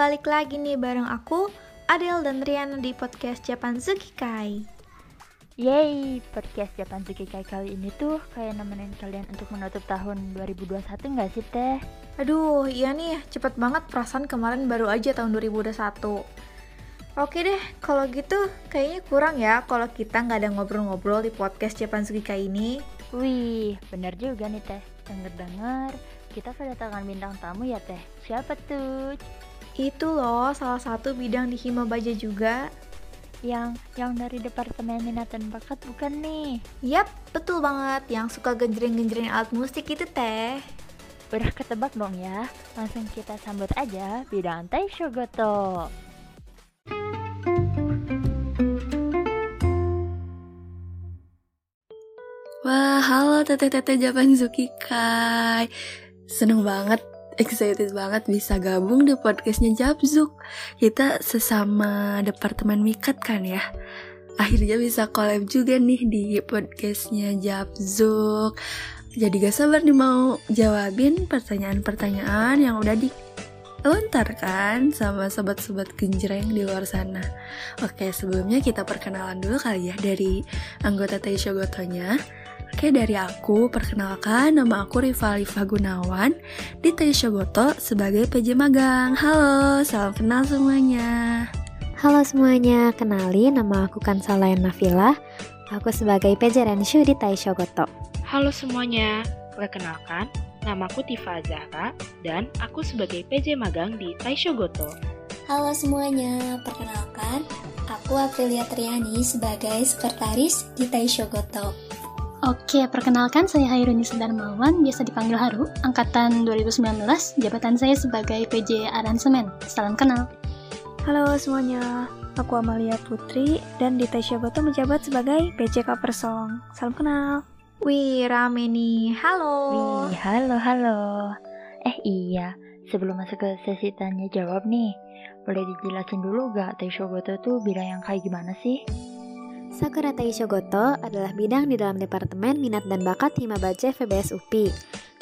balik lagi nih bareng aku, Adel dan Riana di podcast Japan Kai. Yeay, podcast Japan Kai kali ini tuh kayak nemenin kalian untuk menutup tahun 2021 nggak sih teh? Aduh, iya nih, cepet banget perasaan kemarin baru aja tahun 2021. Oke deh, kalau gitu kayaknya kurang ya kalau kita nggak ada ngobrol-ngobrol di podcast Japan Kai ini. Wih, bener juga nih teh. Denger-denger, kita kedatangan bintang tamu ya teh. Siapa tuh? Itu loh, salah satu bidang di Hima Baja juga. Yang yang dari Departemen Minat dan Bakat bukan nih? Yap, betul banget. Yang suka genjreng-genjreng alat musik itu teh. Udah ketebak dong ya? Langsung kita sambut aja bidang Taisho Goto. Wah, halo teteh-teteh Japan Zuki Kai. Seneng banget, excited banget bisa gabung di podcastnya Japzuk. Kita sesama departemen Mikat kan ya. Akhirnya bisa collab juga nih di podcastnya Japzuk. Jadi gak sabar nih mau jawabin pertanyaan-pertanyaan yang udah di lontarkan sama sobat-sobat genjreng di luar sana. Oke, sebelumnya kita perkenalan dulu kali ya dari anggota Taisho Gotonya. Oke, dari aku, perkenalkan nama aku Riva Liva Gunawan di Taisho Goto sebagai PJ Magang. Halo, salam kenal semuanya. Halo semuanya, kenali nama aku Kansalayan Nafila. Aku sebagai PJ Renshu di Taisho Goto. Halo semuanya, perkenalkan, namaku Tifa Zahra dan aku sebagai PJ Magang di Taisho Goto. Halo semuanya, perkenalkan, aku Aprilia Triani sebagai sekretaris di Taisho Goto. Oke, perkenalkan saya Hairuni Sudarmawan, biasa dipanggil Haru, angkatan 2019, jabatan saya sebagai PJ Aransemen. Salam kenal. Halo semuanya, aku Amalia Putri dan di Taisha Goto menjabat sebagai PJ Cover Song. Salam kenal. Wih, rame nih. Halo. Wih, halo, halo. Eh iya, sebelum masuk ke sesi tanya jawab nih, boleh dijelasin dulu gak Taisho Goto tuh bidang yang kayak gimana sih? Sakura Taisho Goto adalah bidang di dalam Departemen Minat dan Bakat Himabace VBS UPI.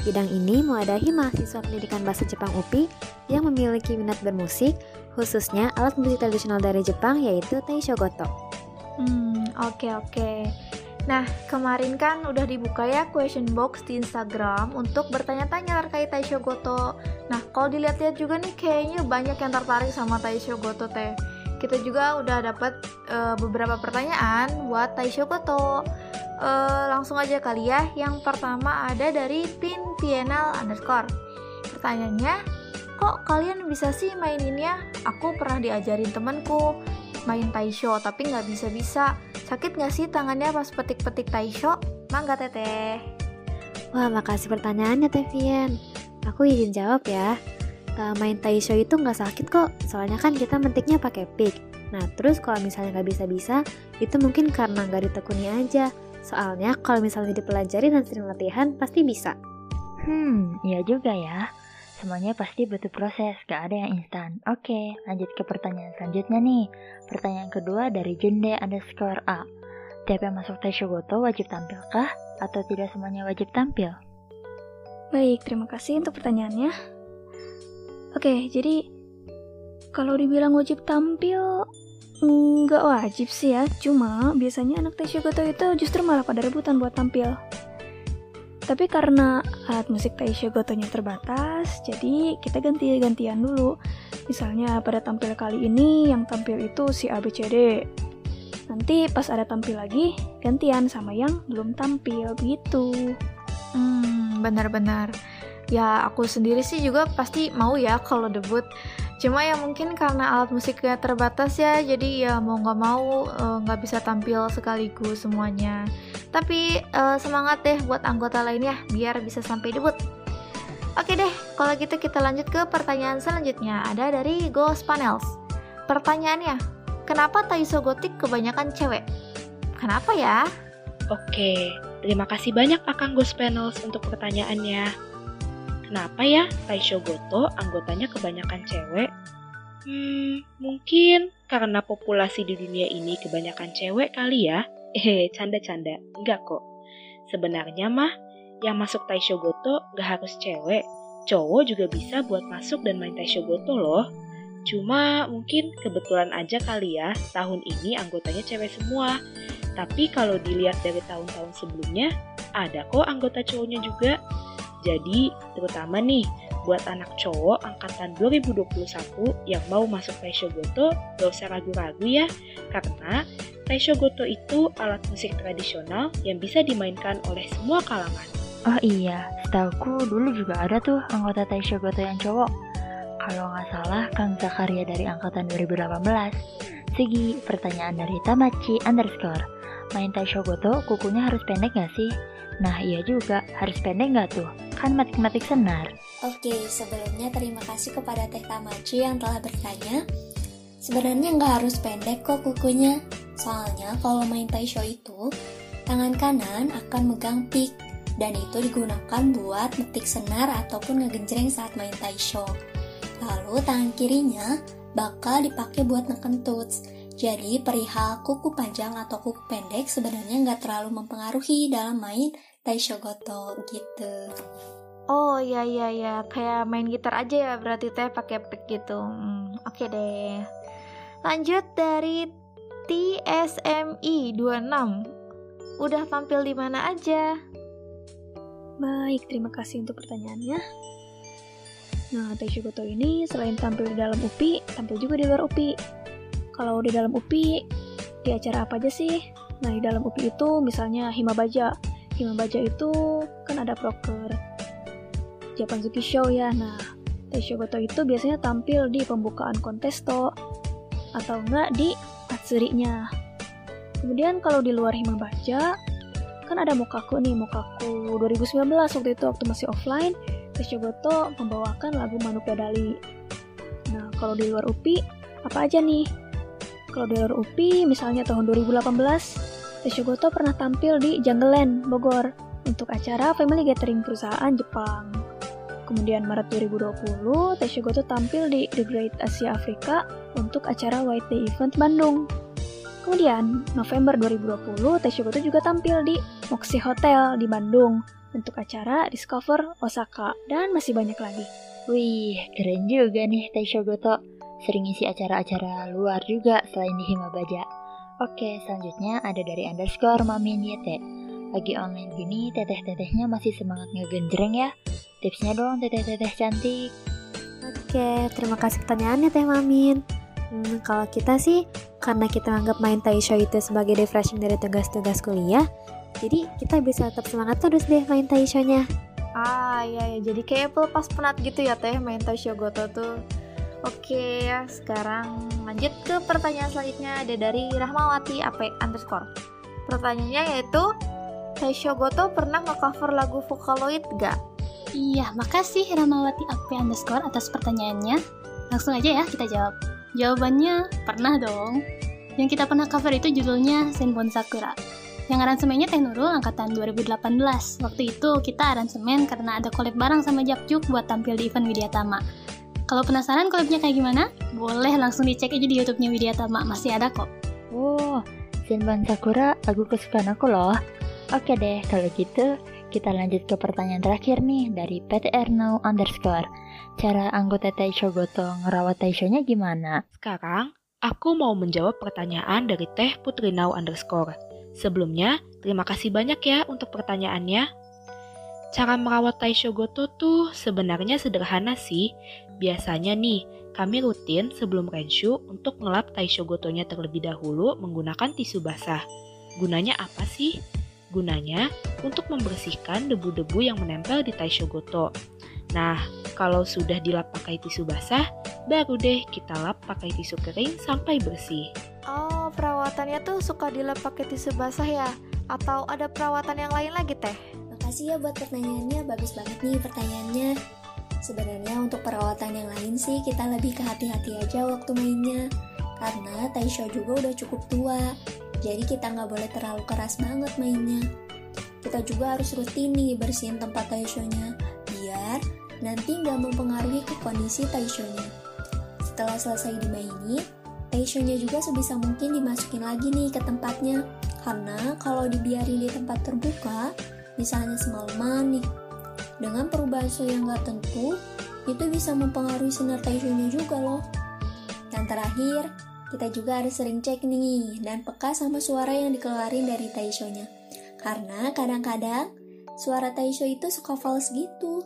Bidang ini mewadahi mahasiswa pendidikan bahasa Jepang UPI yang memiliki minat bermusik, khususnya alat musik tradisional dari Jepang yaitu Taisho Goto. Hmm, oke okay, oke. Okay. Nah, kemarin kan udah dibuka ya question box di Instagram untuk bertanya-tanya terkait Taisho Goto. Nah, kalau dilihat-lihat juga nih kayaknya banyak yang tertarik sama Taisho Goto teh kita juga udah dapat uh, beberapa pertanyaan buat Taisho Koto. Uh, langsung aja kali ya. Yang pertama ada dari pin pienal underscore. Pertanyaannya, kok kalian bisa sih maininnya? Aku pernah diajarin temanku main Taisho tapi nggak bisa-bisa. Sakit nggak sih tangannya pas petik-petik Taisho? Mangga teteh. Wah, makasih pertanyaannya Tevian. Aku izin jawab ya uh, main Taisho itu nggak sakit kok, soalnya kan kita mentiknya pakai pick. Nah, terus kalau misalnya nggak bisa-bisa, itu mungkin karena nggak ditekuni aja. Soalnya kalau misalnya dipelajari dan sering latihan, pasti bisa. Hmm, iya juga ya. Semuanya pasti butuh proses, gak ada yang instan. Oke, lanjut ke pertanyaan selanjutnya nih. Pertanyaan kedua dari Jende underscore A. Tiap yang masuk Taisho Goto wajib tampilkah? Atau tidak semuanya wajib tampil? Baik, terima kasih untuk pertanyaannya. Oke, jadi kalau dibilang wajib tampil, nggak wajib sih ya. Cuma biasanya anak Taishogoto itu justru malah pada rebutan buat tampil. Tapi karena alat musik Taishogotonya terbatas, jadi kita ganti-gantian dulu. Misalnya pada tampil kali ini yang tampil itu si ABCD. Nanti pas ada tampil lagi, gantian sama yang belum tampil gitu. Hmm, benar-benar ya aku sendiri sih juga pasti mau ya kalau debut. Cuma ya mungkin karena alat musiknya terbatas ya jadi ya mau nggak mau eh, nggak uh, bisa tampil sekaligus semuanya. Tapi uh, semangat deh buat anggota lainnya biar bisa sampai debut. Oke deh kalau gitu kita lanjut ke pertanyaan selanjutnya. Ada dari Ghost Panels. Pertanyaannya kenapa Taiso Gotik kebanyakan cewek? Kenapa ya? Oke, terima kasih banyak Akang Ghost Panels untuk pertanyaannya. Kenapa ya Taisho Goto anggotanya kebanyakan cewek? Hmm, mungkin karena populasi di dunia ini kebanyakan cewek kali ya. Eh, canda-canda. Enggak kok. Sebenarnya mah, yang masuk Taisho Goto gak harus cewek. Cowok juga bisa buat masuk dan main Taisho Goto loh. Cuma mungkin kebetulan aja kali ya, tahun ini anggotanya cewek semua. Tapi kalau dilihat dari tahun-tahun sebelumnya, ada kok anggota cowoknya juga. Jadi, terutama nih, buat anak cowok angkatan 2021 yang mau masuk Taisho Goto, gak usah ragu-ragu ya, karena Taisho Goto itu alat musik tradisional yang bisa dimainkan oleh semua kalangan. Oh iya, setauku dulu juga ada tuh anggota Taisho Goto yang cowok kalau nggak salah Kang Zakaria dari angkatan 2018. Segi, pertanyaan dari Tamachi underscore. Main Taisho Goto, kukunya harus pendek nggak sih? Nah iya juga, harus pendek nggak tuh? Kan matik-matik senar. Oke, sebelumnya terima kasih kepada Teh Tamachi yang telah bertanya. Sebenarnya nggak harus pendek kok kukunya. Soalnya kalau main Taisho itu, tangan kanan akan megang pick dan itu digunakan buat metik senar ataupun ngegenjreng saat main Taisho. Lalu tangan kirinya bakal dipakai buat neken tuts. Jadi perihal kuku panjang atau kuku pendek sebenarnya nggak terlalu mempengaruhi dalam main Taishogoto gitu. Oh iya iya iya, kayak main gitar aja ya berarti teh pakai pick gitu. Hmm, Oke okay deh. Lanjut dari TSMI 26. Udah tampil di mana aja? Baik, terima kasih untuk pertanyaannya. Nah, Taisho Goto ini selain tampil di dalam UPI, tampil juga di luar UPI. Kalau di dalam UPI, di acara apa aja sih? Nah, di dalam UPI itu misalnya Himabaja. Himabaja itu kan ada proker Japanzuki Show ya. Nah, Taisho Goto itu biasanya tampil di pembukaan kontesto atau enggak di Matsuri-nya. Kemudian kalau di luar Himabaja, kan ada Mokaku nih, Mokaku 2019 waktu itu waktu masih offline, Goto membawakan lagu Manu Pedali. Nah, kalau di luar UPI, apa aja nih? Kalau di luar UPI, misalnya tahun 2018, Goto pernah tampil di Jungleland, Bogor, untuk acara Family Gathering perusahaan Jepang. Kemudian Maret 2020, Goto tampil di The Great Asia Africa untuk acara White Day Event Bandung. Kemudian, November 2020, Goto juga tampil di Moxie Hotel di Bandung untuk acara Discover Osaka, dan masih banyak lagi. Wih, keren juga nih Taisho Goto. Sering isi acara-acara luar juga selain di Himabaja. Oke, selanjutnya ada dari underscore Mamin Yete. Lagi online gini, teteh-tetehnya masih semangat ngegenjreng ya. Tipsnya dong teteh-teteh cantik. Oke, terima kasih pertanyaannya Teh Mamin. Hmm, kalau kita sih, karena kita anggap main Taisho itu sebagai refreshing dari tugas-tugas kuliah, jadi kita bisa tetap semangat terus deh main Taisho-nya. Ah iya ya, jadi kayak pelepas penat gitu ya teh main Taisho Goto tuh. Oke sekarang lanjut ke pertanyaan selanjutnya ada dari Rahmawati AP underscore. Pertanyaannya yaitu, Taisho Goto pernah nge-cover lagu Vocaloid gak? Iya, makasih Rahmawati AP underscore atas pertanyaannya. Langsung aja ya kita jawab. Jawabannya pernah dong. Yang kita pernah cover itu judulnya Senbon Sakura. Yang aransemennya Teh Nurul angkatan 2018. Waktu itu kita aransemen karena ada collab bareng sama Japjuk buat tampil di event Widyatama. Kalau penasaran collabnya kayak gimana? Boleh langsung dicek aja di YouTube-nya Widyatama, masih ada kok. Wow, Zenban Sakura lagu kesukaan aku loh. Oke deh, kalau gitu kita lanjut ke pertanyaan terakhir nih dari PTR Now underscore. Cara anggota Taisho Goto ngerawat Taisho-nya gimana? Sekarang, aku mau menjawab pertanyaan dari Teh Putri Now underscore. Sebelumnya, terima kasih banyak ya untuk pertanyaannya. Cara merawat Taisho Goto tuh sebenarnya sederhana sih. Biasanya nih, kami rutin sebelum renshu untuk ngelap Taisho Gotonya terlebih dahulu menggunakan tisu basah. Gunanya apa sih? Gunanya untuk membersihkan debu-debu yang menempel di Taisho Goto. Nah, kalau sudah dilap pakai tisu basah, baru deh kita lap pakai tisu kering sampai bersih. Oh, perawatannya tuh suka dilap pakai tisu basah ya? Atau ada perawatan yang lain lagi teh? Makasih ya buat pertanyaannya, bagus banget nih pertanyaannya. Sebenarnya untuk perawatan yang lain sih kita lebih ke hati-hati aja waktu mainnya. Karena Taisho juga udah cukup tua, jadi kita nggak boleh terlalu keras banget mainnya. Kita juga harus rutin nih bersihin tempat Taisho-nya, biar nanti nggak mempengaruhi ke kondisi Taisho-nya. Setelah selesai dimainin, Taishonya juga sebisa mungkin dimasukin lagi nih ke tempatnya. Karena kalau dibiarin di tempat terbuka, misalnya semalaman nih, dengan perubahan suhu yang gak tentu, itu bisa mempengaruhi sinar Taishonya juga loh. yang terakhir, kita juga harus sering cek nih dan peka sama suara yang dikeluarin dari Taisho-nya. Karena kadang-kadang suara Taisho itu suka false gitu.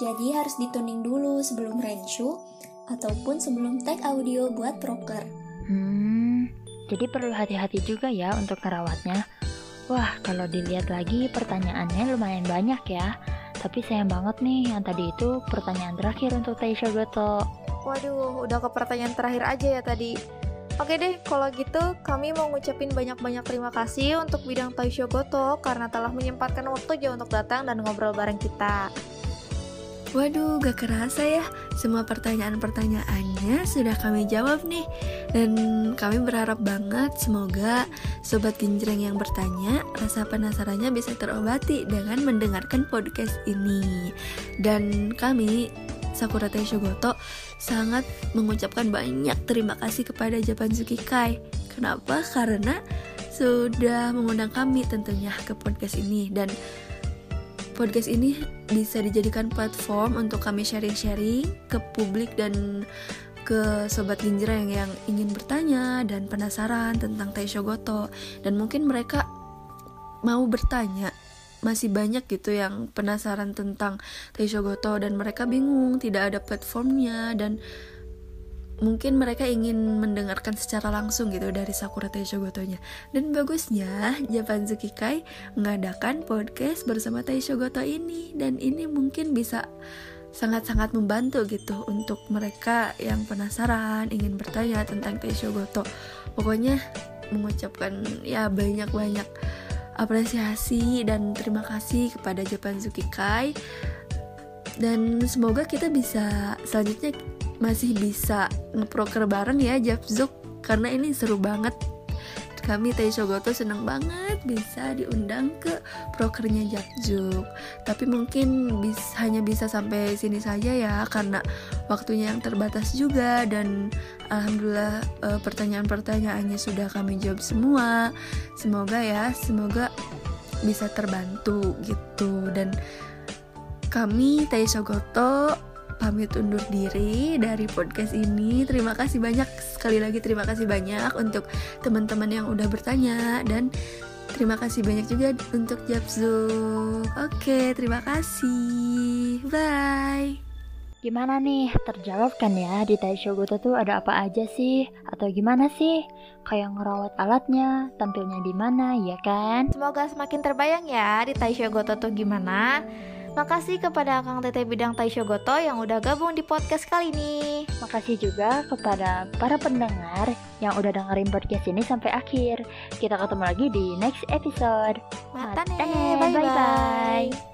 Jadi harus dituning dulu sebelum renshu ataupun sebelum tag audio buat proker. Hmm, jadi perlu hati-hati juga ya untuk ngerawatnya. Wah, kalau dilihat lagi pertanyaannya lumayan banyak ya. Tapi sayang banget nih yang tadi itu pertanyaan terakhir untuk Taisho Goto. Waduh, udah ke pertanyaan terakhir aja ya tadi. Oke deh, kalau gitu kami mau ngucapin banyak-banyak terima kasih untuk bidang Taisho Goto karena telah menyempatkan waktu aja untuk datang dan ngobrol bareng kita. Waduh, gak kerasa ya. Semua pertanyaan-pertanyaannya sudah kami jawab nih. Dan kami berharap banget semoga Sobat Genjreng yang bertanya rasa penasarannya bisa terobati dengan mendengarkan podcast ini. Dan kami Sakura Taisho Goto sangat mengucapkan banyak terima kasih kepada Japanzuki Kai. Kenapa? Karena sudah mengundang kami tentunya ke podcast ini dan podcast ini bisa dijadikan platform untuk kami sharing-sharing ke publik dan ke sobat Ginjreng yang ingin bertanya dan penasaran tentang Taisho Goto. Dan mungkin mereka mau bertanya. Masih banyak gitu yang penasaran tentang Taisho Goto dan mereka bingung tidak ada platformnya dan mungkin mereka ingin mendengarkan secara langsung gitu dari Sakura Taisho Goto-nya. Dan bagusnya Japan Kai mengadakan podcast bersama Taisho Goto ini dan ini mungkin bisa sangat-sangat membantu gitu untuk mereka yang penasaran ingin bertanya tentang Taisho Goto. Pokoknya mengucapkan ya banyak-banyak apresiasi dan terima kasih kepada Japan Kai dan semoga kita bisa selanjutnya masih bisa ngeproker bareng ya Japzuk karena ini seru banget. Kami Taisho Goto seneng banget bisa diundang ke prokernya Japzuk tapi mungkin bis, hanya bisa sampai sini saja ya karena waktunya yang terbatas juga. Dan alhamdulillah uh, pertanyaan-pertanyaannya sudah kami jawab semua. Semoga ya semoga bisa terbantu gitu. Dan kami Taisho Goto pamit undur diri dari podcast ini. Terima kasih banyak sekali lagi terima kasih banyak untuk teman-teman yang udah bertanya dan terima kasih banyak juga untuk Japzu. Oke, terima kasih. Bye. Gimana nih, terjawab kan ya di Taisho Goto tuh ada apa aja sih? Atau gimana sih? Kayak ngerawat alatnya, tampilnya di mana, ya kan? Semoga semakin terbayang ya di Taisho Goto tuh gimana. Makasih kepada Kang Tete Bidang Taisho Goto yang udah gabung di podcast kali ini. Makasih juga kepada para pendengar yang udah dengerin podcast ini sampai akhir. Kita ketemu lagi di next episode. Matane, bye-bye.